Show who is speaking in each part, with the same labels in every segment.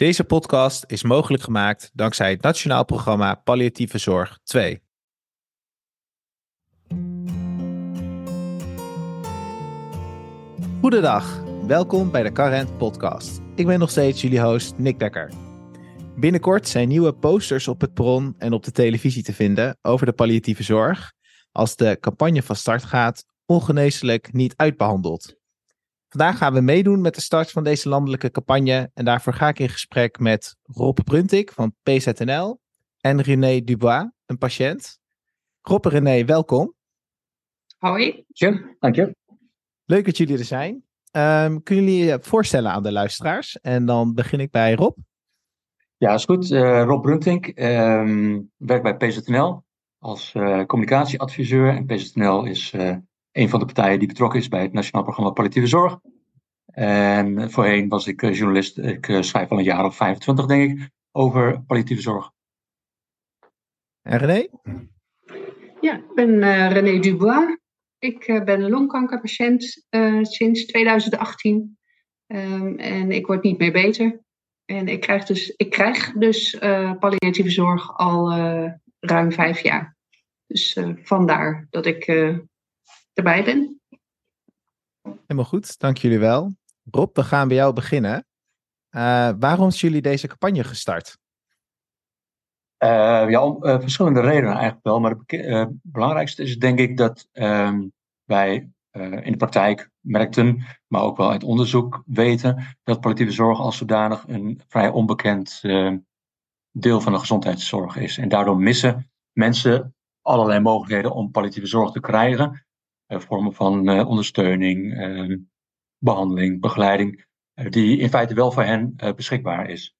Speaker 1: Deze podcast is mogelijk gemaakt dankzij het Nationaal Programma Palliatieve Zorg 2. Goedendag, welkom bij de Current Podcast. Ik ben nog steeds jullie host Nick Dekker. Binnenkort zijn nieuwe posters op het perron en op de televisie te vinden over de palliatieve zorg. Als de campagne van start gaat, ongeneeslijk niet uitbehandeld. Vandaag gaan we meedoen met de start van deze landelijke campagne en daarvoor ga ik in gesprek met Rob Bruntik van PZNL en René Dubois, een patiënt. Rob en René, welkom.
Speaker 2: Hoi.
Speaker 3: Dank je.
Speaker 1: Leuk dat jullie er zijn. Um, kunnen jullie je voorstellen aan de luisteraars? En dan begin ik bij Rob.
Speaker 3: Ja, is goed. Uh, Rob Bruntink, um, werkt bij PZNL als uh, communicatieadviseur. En PZNL is uh, een van de partijen die betrokken is bij het Nationaal Programma Palliatieve Zorg. En voorheen was ik journalist. Ik schrijf al een jaar of 25, denk ik, over palliatieve zorg.
Speaker 1: En René?
Speaker 2: Ja, ik ben René Dubois. Ik uh, ben longkankerpatiënt uh, sinds 2018 um, en ik word niet meer beter. En ik krijg dus, ik krijg dus uh, palliatieve zorg al ruim vijf jaar. Dus vandaar dat ik erbij ben.
Speaker 1: Helemaal goed, dank jullie wel. Rob, we gaan bij jou beginnen. waarom is jullie deze campagne gestart?
Speaker 3: Uh, ja, om uh, verschillende redenen eigenlijk wel. Maar het uh, belangrijkste is denk ik dat ehm, wij in de praktijk merkten, maar ook wel uit onderzoek weten, dat palliatieve zorg als zodanig een vrij onbekend deel van de gezondheidszorg is. En daardoor missen mensen allerlei mogelijkheden om palliatieve zorg te krijgen. Vormen van ondersteuning, ehm, behandeling, begeleiding, die in feite wel voor hen beschikbaar is.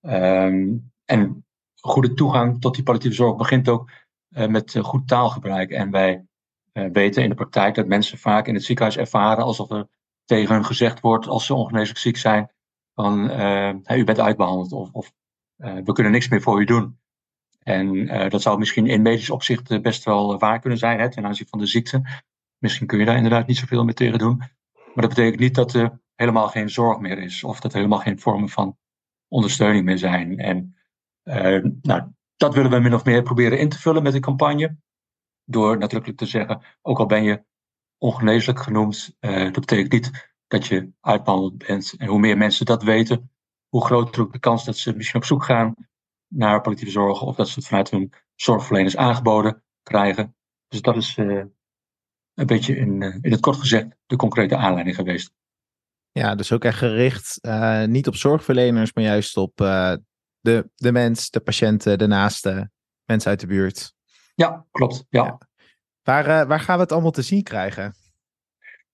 Speaker 3: Um, en goede toegang tot die palliatieve zorg begint ook met goed taalgebruik. En wij weten in de praktijk dat mensen vaak in het ziekenhuis ervaren alsof er tegen hen gezegd wordt als ze ongeneeslijk ziek zijn: van u bent uitbehandeld of, of we kunnen niks meer voor u doen. En dat zou misschien in medisch opzicht best wel waar kunnen zijn hè, ten aanzien van de ziekte. Misschien kun je daar inderdaad niet zoveel meer tegen doen. Maar dat betekent niet dat er helemaal geen zorg meer is of dat er helemaal geen vormen van ondersteuning meer zijn. En uh, nou, dat willen we min of meer proberen in te vullen met de campagne. Door nadrukkelijk te zeggen, ook al ben je ongeneeslijk genoemd, uh, dat betekent niet dat je uitbehandeld bent. En hoe meer mensen dat weten, hoe groter ook de kans dat ze misschien op zoek gaan naar palliatieve zorg of dat ze het vanuit hun zorgverleners aangeboden krijgen. Dus dat is uh, een beetje in, in het kort gezegd de concrete aanleiding geweest.
Speaker 1: Ja, dus ook echt gericht niet op zorgverleners, maar juist op de, de mens, de patiënten, de naaste, mensen uit de buurt.
Speaker 3: Ja, klopt. Ja. ja.
Speaker 1: Waar, uh, waar gaan we het allemaal te zien krijgen?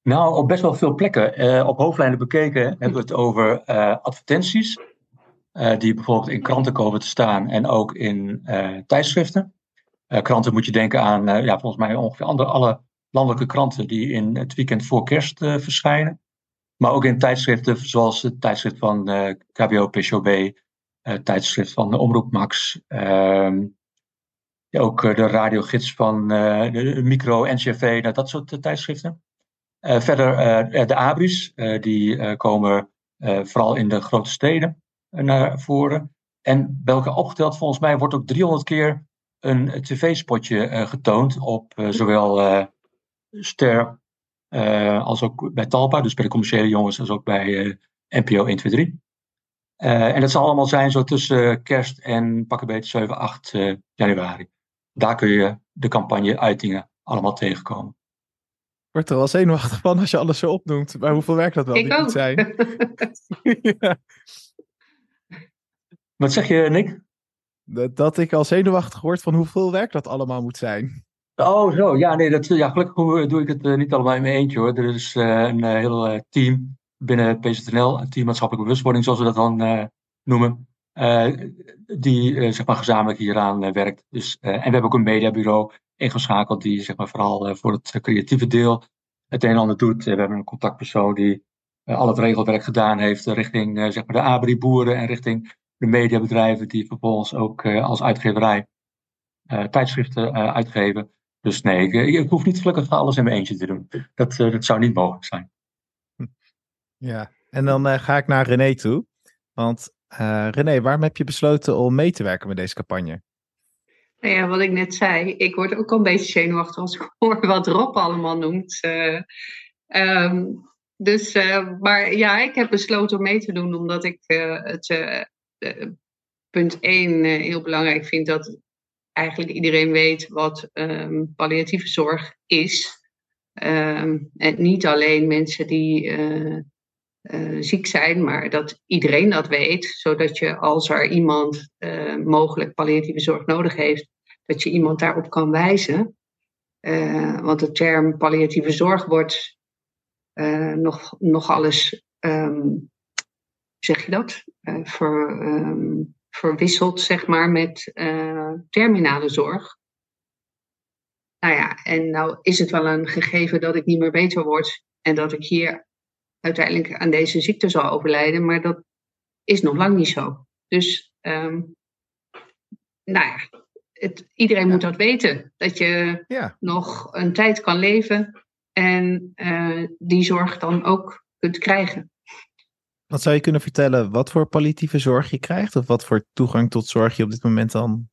Speaker 3: Nou, op best wel veel plekken. Op hoofdlijnen bekeken hebben we het over advertenties. die bijvoorbeeld in kranten komen te staan en ook in tijdschriften. kranten moet je denken aan, ja, volgens mij ongeveer andere, alle landelijke kranten die in het weekend voor kerst verschijnen. Maar ook in tijdschriften zoals het tijdschrift van KBO, PCOB, uh, tijdschrift van Omroep Max. Uh, ja, ook de radiogids van de Micro, NCV, nou, dat soort tijdschriften. verder de abris, die komen vooral in de grote steden naar voren. En elkaar opgeteld, volgens mij wordt ook 300 keer een tv-spotje getoond op zowel Ster als ook bij Talpa, dus bij de commerciële jongens, als ook bij NPO 123. Uh, en dat zal allemaal zijn zo tussen kerst en pakken beter 7, 8 uh, januari. Daar kun je de campagne-uitingen allemaal tegenkomen.
Speaker 1: Wordt er al zenuwachtig van als je alles zo opnoemt. Maar hoeveel werk dat wel
Speaker 2: Ik
Speaker 1: niet moet zijn.
Speaker 3: ja. Wat zeg je, Nick?
Speaker 1: Dat, dat, ik al zenuwachtig word van hoeveel werk dat allemaal moet zijn.
Speaker 3: Oh, zo. Ja, nee, dat, ja, gelukkig doe ik het uh, niet allemaal in mijn eentje hoor. Er is uh, een heel team binnen PZNL, het team maatschappelijke bewustwording, zoals we dat dan noemen, die zeg maar gezamenlijk hieraan werkt. Dus, en we hebben ook een mediabureau ingeschakeld die zeg maar vooral voor het creatieve deel het een en ander doet. we hebben een contactpersoon die al het regelwerk gedaan heeft richting zeg maar de abri-boeren en richting de mediabedrijven die vervolgens ook als uitgeverij tijdschriften uitgeven. Dus nee, ik, ik, hoef niet gelukkig alles in mijn eentje te doen. Dat, dat zou niet mogelijk zijn.
Speaker 1: Ja, en dan uh, ga ik naar René toe. Want Uh, René, waarom heb je besloten om mee te werken met deze campagne?
Speaker 2: Nou ja, wat ik net zei, ik word ook al een beetje zenuwachtig als ik hoor wat Rob allemaal noemt. Uh, um, dus, uh, maar ja, ik heb besloten om mee te doen omdat ik het punt 1 heel belangrijk vind dat eigenlijk iedereen weet wat um, palliatieve zorg is. Um, en niet alleen mensen die uh, uh, ziek zijn, maar dat iedereen dat weet, zodat je als er iemand uh, mogelijk palliatieve zorg nodig heeft, dat je iemand daarop kan wijzen. want de term palliatieve zorg wordt nog, nog alles, um, zeg je dat, voor verwisseld, zeg maar, met uh, terminale zorg. Nou ja, en nou is het wel een gegeven dat ik niet meer beter word en dat ik hier uiteindelijk aan deze ziekte zal overlijden, maar dat is nog lang niet zo. Dus, um, nou ja, het, iedereen moet dat weten, dat je
Speaker 1: ja.
Speaker 2: nog een tijd kan leven en uh, die zorg dan ook kunt krijgen.
Speaker 1: Wat zou je kunnen vertellen wat voor palliatieve zorg je krijgt? Of wat voor toegang tot zorg je op dit moment dan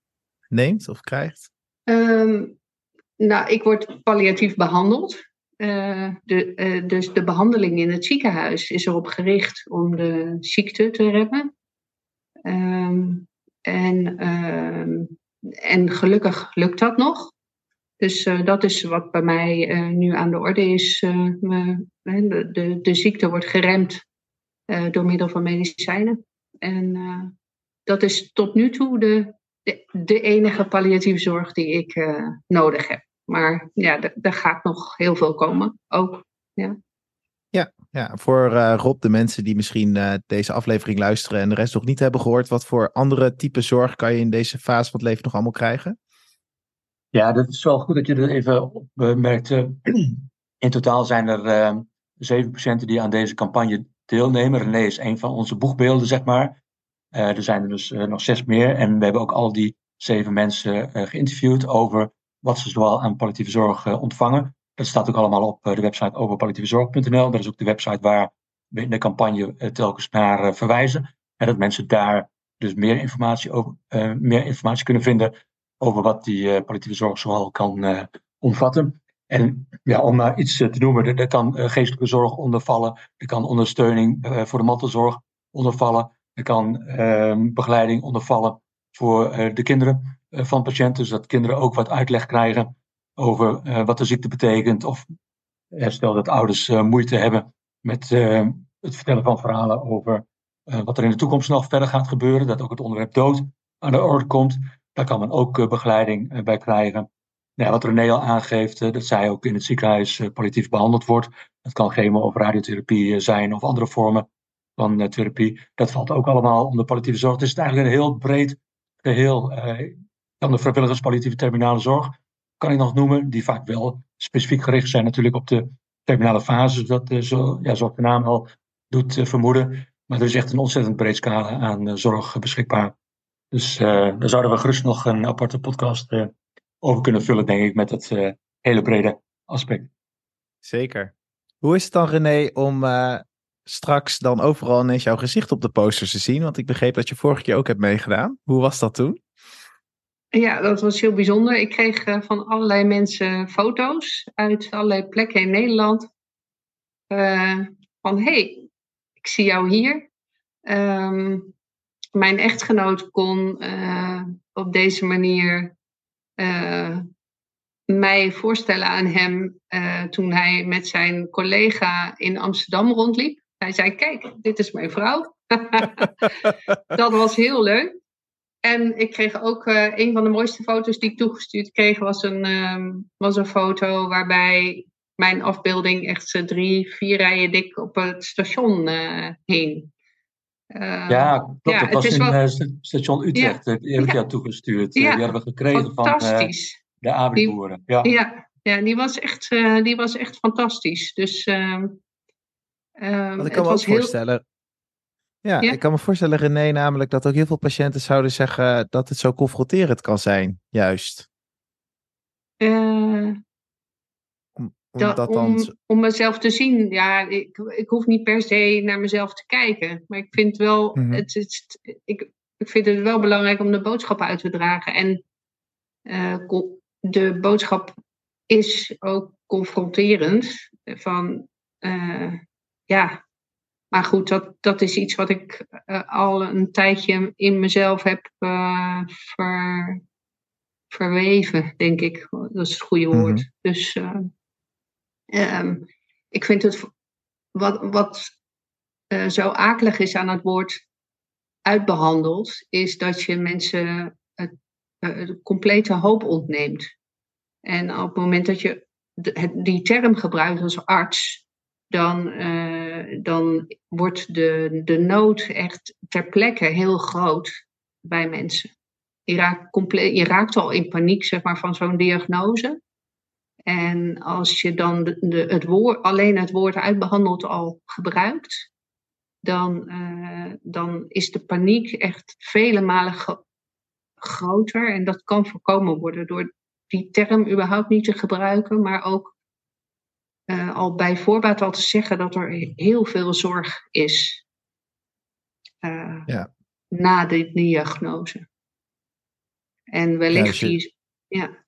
Speaker 1: neemt of krijgt?
Speaker 2: Um, nou, ik word palliatief behandeld. Uh, de, uh, dus de behandeling in het ziekenhuis is erop gericht om de ziekte te remmen. Um, en, um, en gelukkig lukt dat nog. Dus uh, dat is wat bij mij nu aan de orde is. De, de, de ziekte wordt geremd uh, door middel van medicijnen. En uh, dat is tot nu toe de, de, de, enige palliatieve zorg die ik uh, nodig heb. Maar ja, er gaat nog heel veel komen ook. Ja.
Speaker 1: Ja, ja, voor Rob, de mensen die misschien deze aflevering luisteren en de rest nog niet hebben gehoord, wat voor andere type zorg kan je in deze fase van het leven nog allemaal krijgen?
Speaker 3: Ja, dat is wel goed dat je dat even opmerkt. In totaal zijn er zeven patiënten die aan deze campagne deelnemen. René is een van onze boegbeelden, zeg maar. Uh, er zijn er dus uh, nog zes meer. En we hebben ook al die zeven mensen uh, geïnterviewd over wat ze zoal aan palliatieve zorg ontvangen. Dat staat ook allemaal op de website overpalliatievezorg.nl. Dat is ook de website waar we in de campagne telkens naar verwijzen. En dat mensen daar dus meer informatie, over, meer informatie kunnen vinden over wat die palliatieve zorg zoal kan omvatten. En ja, om maar iets te noemen, er, kan uh, geestelijke zorg onder vallen, er kan ondersteuning uh, voor de mantelzorg onder vallen, er kan uh, begeleiding onder vallen voor de kinderen van patiënten, zodat kinderen ook wat uitleg krijgen over wat de ziekte betekent. Of stel dat ouders moeite hebben met het vertellen van verhalen over wat er in de toekomst nog verder gaat gebeuren, dat ook het onderwerp dood aan de orde komt. Daar kan men ook begeleiding bij krijgen. Wat René al aangeeft, dat zij ook in het ziekenhuis uh, palliatief behandeld wordt. Dat kan chemo of radiotherapie uh, zijn of andere vormen van therapie. Dat valt ook allemaal onder palliatieve zorg. Het is eigenlijk een heel breed geheel. dan de vrijwilligers palliatieve terminale zorg kan ik nog noemen, die vaak wel specifiek gericht zijn natuurlijk op de terminale fase, dat, zo, ja, zoals de naam al doet vermoeden. Maar er is echt een ontzettend breed scala aan zorg beschikbaar. Dus daar zouden we gerust nog een aparte podcast over kunnen vullen, denk ik, met het uh, hele brede aspect.
Speaker 1: Zeker. Hoe is het dan, René, om uh, straks dan overal ineens jouw gezicht op de posters te zien? Want ik begreep dat je vorige keer ook hebt meegedaan. Hoe was dat toen?
Speaker 2: Ja, dat was heel bijzonder. Ik kreeg uh, van allerlei mensen foto's uit allerlei plekken in Nederland. van, hey, ik zie jou hier. Um, mijn echtgenoot kon op deze manier mij voorstellen aan hem uh, toen hij met zijn collega in Amsterdam rondliep. Hij zei: Kijk, dit is mijn vrouw. dat was heel leuk. En ik kreeg ook uh, een van de mooiste foto's die ik toegestuurd kreeg, was een, um, was een foto waarbij mijn afbeelding echt drie, vier rijen dik op het station hing.
Speaker 3: Uh, ja, klopt. Ja, dat was in wel... Eh, station Utrecht. Ja, heb ik jou toegestuurd. Ja, die hebben we gekregen van uh, de Abriboeren.
Speaker 2: Ja. Ja, ja, die, was echt, uh, die was echt fantastisch. Dus uh,
Speaker 1: Wat ik kan me ook voorstellen. Ja, ik kan me voorstellen, René, namelijk dat ook heel veel patiënten zouden zeggen dat het zo confronterend kan zijn, juist. Om,
Speaker 2: Dat,
Speaker 1: dat
Speaker 2: om,
Speaker 1: dan...
Speaker 2: om mezelf te zien. Ja, ik, ik hoef niet per se naar mezelf te kijken. Maar ik vind wel,
Speaker 1: Mhm.
Speaker 2: het, het, ik, ik vind het wel belangrijk om de boodschap uit te dragen. En eh, de boodschap is ook confronterend. Van eh, ja, maar goed, dat, dat is iets wat ik eh, al een tijdje in mezelf heb ver, verweven, denk ik. Dat is het goede woord.
Speaker 1: Mhm.
Speaker 2: Dus eh, ehm, ik vind het wat, wat eh, zo akelig is aan het woord uitbehandeld, is dat je mensen het, eh, complete hoop ontneemt. En op het moment dat je die term gebruikt als arts, dan, eh, dan wordt de, de nood echt ter plekke heel groot bij mensen. Je raakt, comple- je raakt al in paniek zeg maar, van zo'n diagnose. En als je dan de, de, het woord, alleen het woord uitbehandeld al gebruikt, dan, eh, dan is de paniek echt vele malen gro- groter. En dat kan voorkomen worden door die term überhaupt niet te gebruiken, maar ook eh, al bij voorbaat al te zeggen dat er heel veel zorg is eh,
Speaker 1: Ja.
Speaker 2: na de diagnose. En wellicht
Speaker 1: dus je-
Speaker 2: die. Ja,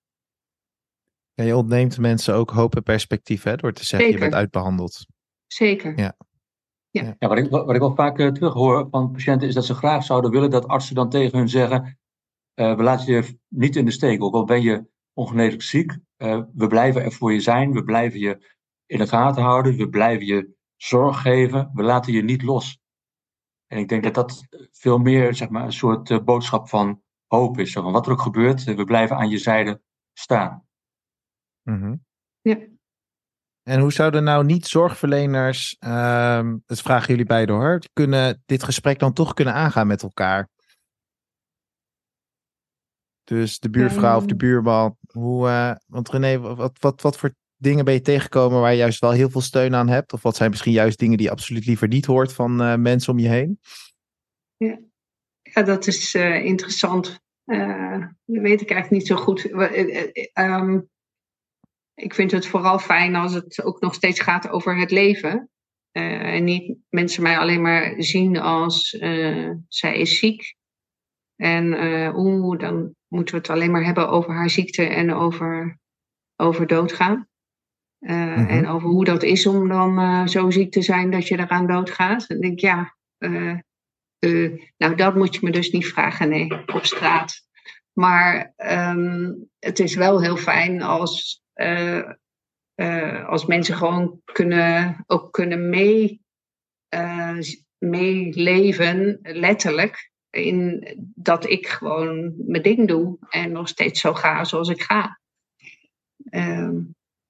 Speaker 1: Ja, je ontneemt mensen ook hoop en perspectief hè, door te zeggen je bent uitbehandeld.
Speaker 2: zeker.
Speaker 1: Ja.
Speaker 3: Ja, wat ik, wat ik wel vaak eh, terug hoor van patiënten is dat ze graag zouden willen dat artsen dan tegen hun zeggen: eh, We laten je niet in de steek, ook al ben je ongeneeslijk ziek. eh, we blijven er voor je zijn, we blijven je in de gaten houden, we blijven je zorg geven, we laten je niet los. En ik denk dat dat veel meer zeg maar, een soort boodschap van hoop is. Van wat er ook gebeurt, we blijven aan je zijde staan.
Speaker 1: Mhm.
Speaker 2: Ja.
Speaker 1: En hoe zouden nou niet zorgverleners, ehm dat vragen jullie beiden hoor, kunnen dit gesprek dan toch kunnen aangaan met elkaar? Dus de buurvrouw of de
Speaker 2: Ehm.
Speaker 1: buurman, hoe, eh, want René, wat, wat, wat voor dingen ben je tegengekomen waar je juist wel heel veel steun aan hebt? Of wat zijn misschien juist dingen die je absoluut liever niet hoort van eh, mensen om je heen?
Speaker 2: Ja, dat is eh, interessant. Dat weet ik eigenlijk niet zo goed. Eh, eh, ehm, ik vind het vooral fijn als het ook nog steeds gaat over het leven. Eh, en niet mensen mij alleen maar zien als eh, zij is ziek. En oeh, dan moeten we het alleen maar hebben over haar ziekte en over, over doodgaan.
Speaker 1: Mhm.
Speaker 2: En over hoe dat is om dan zo ziek te zijn dat je eraan doodgaat. Dan denk ik, ja, nou, dat moet je me dus niet vragen, nee, op straat. Maar ehm, het is wel heel fijn als, als mensen gewoon kunnen, ook kunnen mee, eh, meeleven, letterlijk. In dat ik gewoon mijn ding doe en nog steeds zo ga zoals ik ga. Ehm,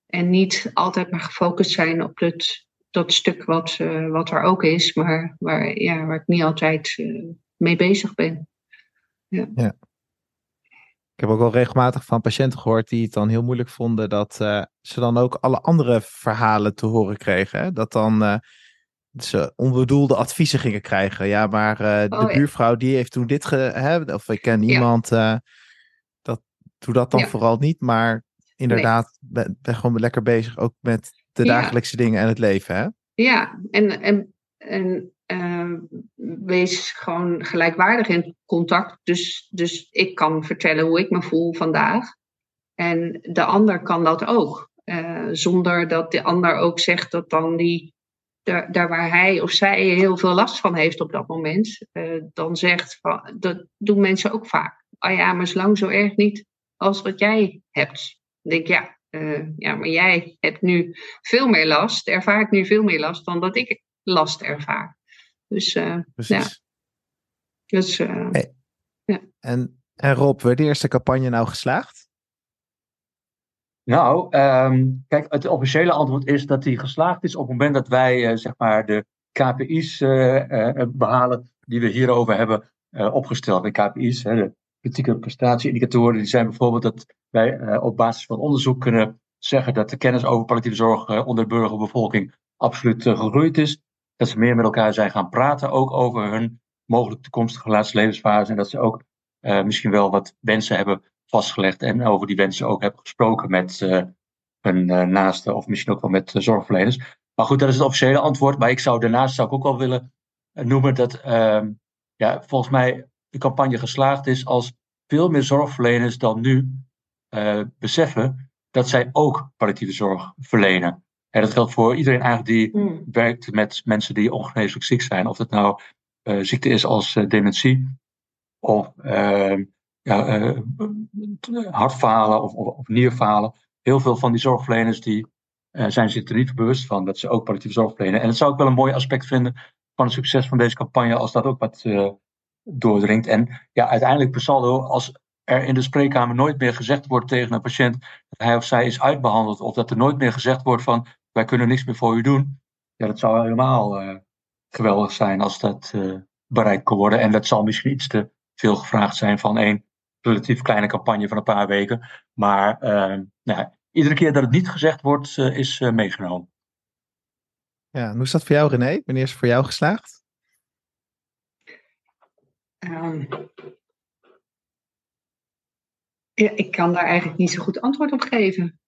Speaker 2: en niet altijd maar gefocust zijn op het, dat stuk wat, eh, wat er ook is, maar waar, ja, waar ik niet altijd eh, mee bezig ben.
Speaker 1: Ik heb ook wel regelmatig van patiënten gehoord die het dan heel moeilijk vonden dat eh, ze dan ook alle andere verhalen te horen kregen. Hè? Dat dan eh, ze onbedoelde adviezen gingen krijgen. Ja, maar eh, de
Speaker 2: Oh, ja.
Speaker 1: buurvrouw die heeft toen dit ge... Hè? Of ik ken iemand, dat, doe dat dan
Speaker 2: Ja.
Speaker 1: vooral niet. Maar inderdaad, ben, ben gewoon lekker bezig ook met de dagelijkse dingen en het leven. Hè?
Speaker 2: Ja, en, en, en eh, wees gewoon gelijkwaardig in contact. Dus, dus ik kan vertellen hoe ik me voel vandaag. En de ander kan dat ook. Eh, zonder dat de ander ook zegt dat dan die, daar, waar hij of zij heel veel last van heeft op dat moment, eh, dan zegt van, dat doen mensen ook vaak. Ah ja, maar is lang zo erg niet als wat jij hebt. Dan denk ik, ja, ja, maar jij hebt nu veel meer last, ervaar ik nu veel meer last dan dat ik last ervaar. Dus, eh,
Speaker 1: Precies.
Speaker 2: dus eh,
Speaker 1: En, en Rob, werd de eerste campagne nou geslaagd?
Speaker 3: Nou, ehm, kijk, het officiële antwoord is dat die geslaagd is op het moment dat wij eh, zeg maar de KPI's eh, eh, behalen die we hierover hebben eh, opgesteld. De KPI's, hè, de kritieke prestatieindicatoren, die zijn bijvoorbeeld dat wij eh, op basis van onderzoek kunnen zeggen dat de kennis over palliatieve zorg eh, onder de burgerbevolking absoluut gegroeid is. Dat ze meer met elkaar zijn gaan praten, ook over hun mogelijk toekomstige laatste levensfase. En dat ze ook eh, misschien wel wat wensen hebben vastgelegd en over die wensen ook heb gesproken met, eh, hun naasten of misschien ook wel met zorgverleners. Maar goed, dat is het officiële antwoord. Maar ik zou daarnaast zou ik ook wel willen noemen dat ehm, ja, volgens mij de campagne geslaagd is als veel meer zorgverleners dan nu beseffen dat zij ook palliatieve zorg verlenen. En dat geldt voor iedereen eigenlijk die hmm. werkt met mensen die ongeneeslijk ziek zijn. Of het nou uh, ziekte is als uh, dementie, of uh, ja, hartfalen of, of, of, nierfalen. Heel veel van die zorgverleners die, zijn zich er niet bewust van dat ze ook palliatieve zorg verlenen. En dat zou ik wel een mooi aspect vinden van het succes van deze campagne, als dat ook wat doordringt. En ja, uiteindelijk per saldo, als er in de spreekkamer nooit meer gezegd wordt tegen een patiënt dat hij of zij is uitbehandeld, of dat er nooit meer gezegd wordt van wij kunnen niks meer voor u doen. Ja, dat zou helemaal uh, geweldig zijn als dat uh, bereikt kon worden. En dat zal misschien iets te veel gevraagd zijn van één relatief kleine campagne van een paar weken. Maar uh, nou, iedere keer dat het niet gezegd wordt, is meegenomen.
Speaker 1: Ja, hoe is dat voor jou, René? Wanneer is het voor jou geslaagd?
Speaker 2: Um, ja, ik kan daar eigenlijk niet zo goed antwoord op geven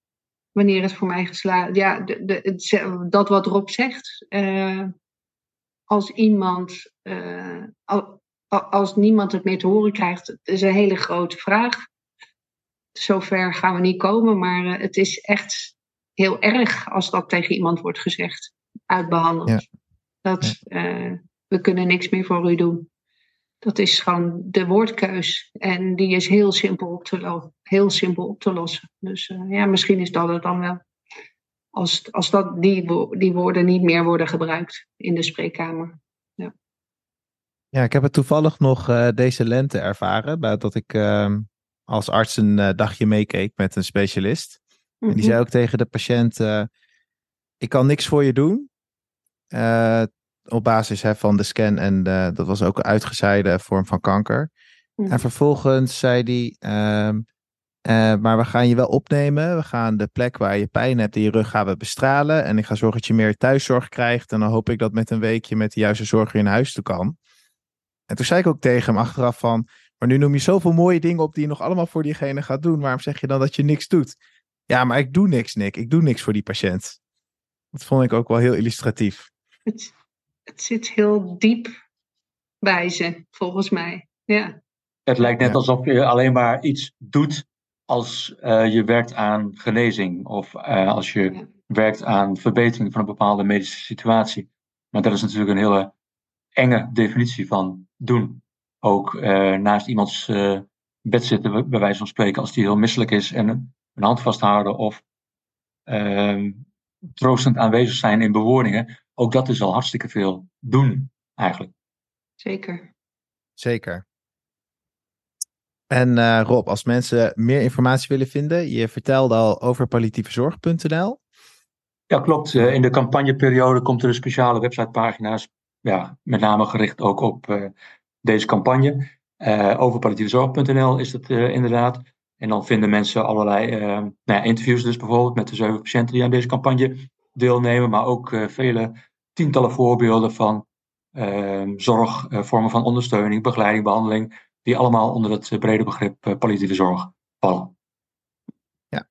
Speaker 2: wanneer het voor mij geslaagd Ja, de, de, dat wat Rob zegt. Uh, als iemand, uh, als niemand het meer te horen krijgt, is een hele grote vraag. Zover gaan we niet komen, maar uh, het is echt heel erg als dat tegen iemand wordt gezegd, uitbehandeld. Ja. Dat we kunnen niks meer voor u doen. Dat is gewoon de woordkeus. En die is heel simpel op te, heel simpel op te lossen. Dus uh, ja, misschien is dat het dan wel. Als, als dat, die, die woorden niet meer worden gebruikt in de spreekkamer. Ja,
Speaker 1: ja ik heb het toevallig nog uh, deze lente ervaren. Dat ik uh, als arts een uh, dagje meekeek met een specialist. En die mhm. zei ook tegen de patiënt: Ik kan niks voor je doen op basis hè, van de scan en de, dat was ook een uitgezaaide vorm van kanker. Mm. En vervolgens zei hij, ehm, uh, maar we gaan je wel opnemen. We gaan de plek waar je pijn hebt in je rug gaan we bestralen. En ik ga zorgen dat je meer thuiszorg krijgt. En dan hoop ik dat met een weekje met de juiste zorg je naar huis toe kan. En toen zei ik ook tegen hem achteraf van, maar nu noem je zoveel mooie dingen op die je nog allemaal voor diegene gaat doen. Waarom zeg je dan dat je niks doet? Ja, maar ik doe niks, Nick. Ik doe niks voor die patiënt. Dat vond ik ook wel heel illustratief
Speaker 2: het zit heel diep bij ze, volgens mij. Ja.
Speaker 3: Het lijkt net alsof je alleen maar iets doet als uh, je werkt aan genezing of uh, als je werkt aan verbetering van een bepaalde medische situatie. Maar dat is natuurlijk een hele enge definitie van doen. Ook uh, naast iemands bed zitten, bij wijze van spreken, als die heel misselijk is en een hand vasthouden of ehm, troostend aanwezig zijn in bewoordingen ook dat is al hartstikke veel doen, eigenlijk.
Speaker 2: Zeker.
Speaker 1: Zeker. En uh, Rob, als mensen meer informatie willen vinden, je vertelde al over palliatievezorg.nl.
Speaker 3: Ja, klopt. Uh, in de campagneperiode komt er een speciale websitepagina's, ja, met name gericht ook op uh, deze campagne. over palliatievezorg.nl is het inderdaad. En dan vinden mensen allerlei nou ja, interviews, dus bijvoorbeeld met de zeven patiënten die aan deze campagne deelnemen, maar ook uh, vele tientallen voorbeelden van uh, zorg, uh, vormen van ondersteuning, begeleiding, behandeling, die allemaal onder het brede begrip palliatieve zorg vallen.
Speaker 1: Ja.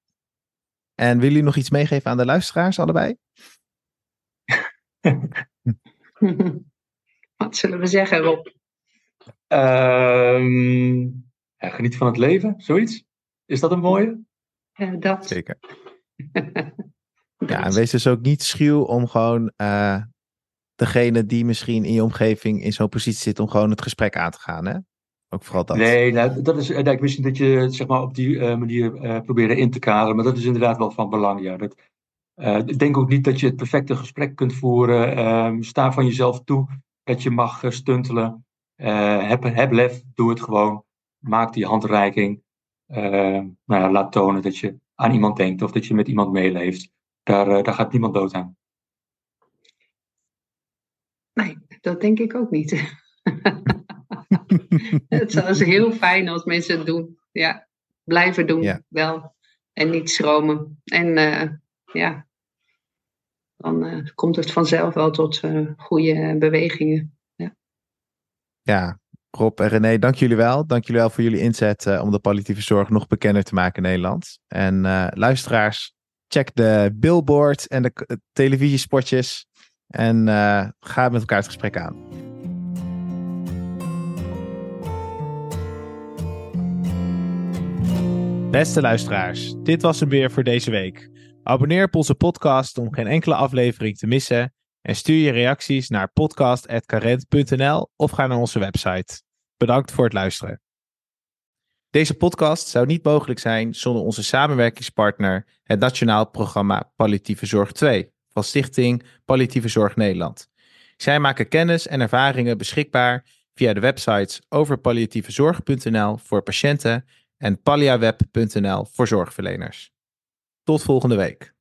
Speaker 1: En willen jullie nog iets meegeven aan de luisteraars, allebei?
Speaker 2: Wat zullen we zeggen, Rob?
Speaker 3: Ehm, ja, geniet van het leven, zoiets. Is dat een mooie?
Speaker 2: dat.
Speaker 1: Zeker. Ja, en wees dus ook niet schuw om gewoon uh, degene die misschien in je omgeving in zo'n positie zit, om gewoon het gesprek aan te gaan. Hè? Ook vooral dat.
Speaker 3: Nee, nou, dat is, eh, ik wist dat je zeg maar, op die uh, manier uh, probeerde in te kaderen, maar dat is inderdaad wel van belang. Ja. Dat, ik denk ook niet dat je het perfecte gesprek kunt voeren. Ehm, sta van jezelf toe dat je mag stuntelen. heb, heb lef, doe het gewoon. Maak die handreiking. Ehm, nou ja, laat tonen dat je aan iemand denkt of dat je met iemand meeleeft. Daar, eh, daar gaat niemand dood aan.
Speaker 2: Nee, dat denk ik ook niet. het is heel fijn als mensen het doen. Ja, blijven doen wel. En niet schromen. En uh, ja, dan uh, komt het vanzelf wel tot uh, goede bewegingen. Ja.
Speaker 1: ja, Rob en René, dank jullie wel. Dank jullie wel voor jullie inzet om de palliatieve zorg nog bekender te maken in Nederland. En luisteraars, check de billboards en de televisiespotjes. En uh, ga met elkaar het gesprek aan. Beste luisteraars, dit was hem weer voor deze week. Abonneer op onze podcast om geen enkele aflevering te missen. En stuur je reacties naar podcast.carent.nl of ga naar onze website. Bedankt voor het luisteren. Deze podcast zou niet mogelijk zijn zonder onze samenwerkingspartner, het Nationaal Programma Palliatieve Zorg 2 van Stichting Palliatieve Zorg Nederland. Zij maken kennis en ervaringen beschikbaar via de websites overpalliatievezorg.nl voor patiënten en palliaweb.nl voor zorgverleners. Tot volgende week.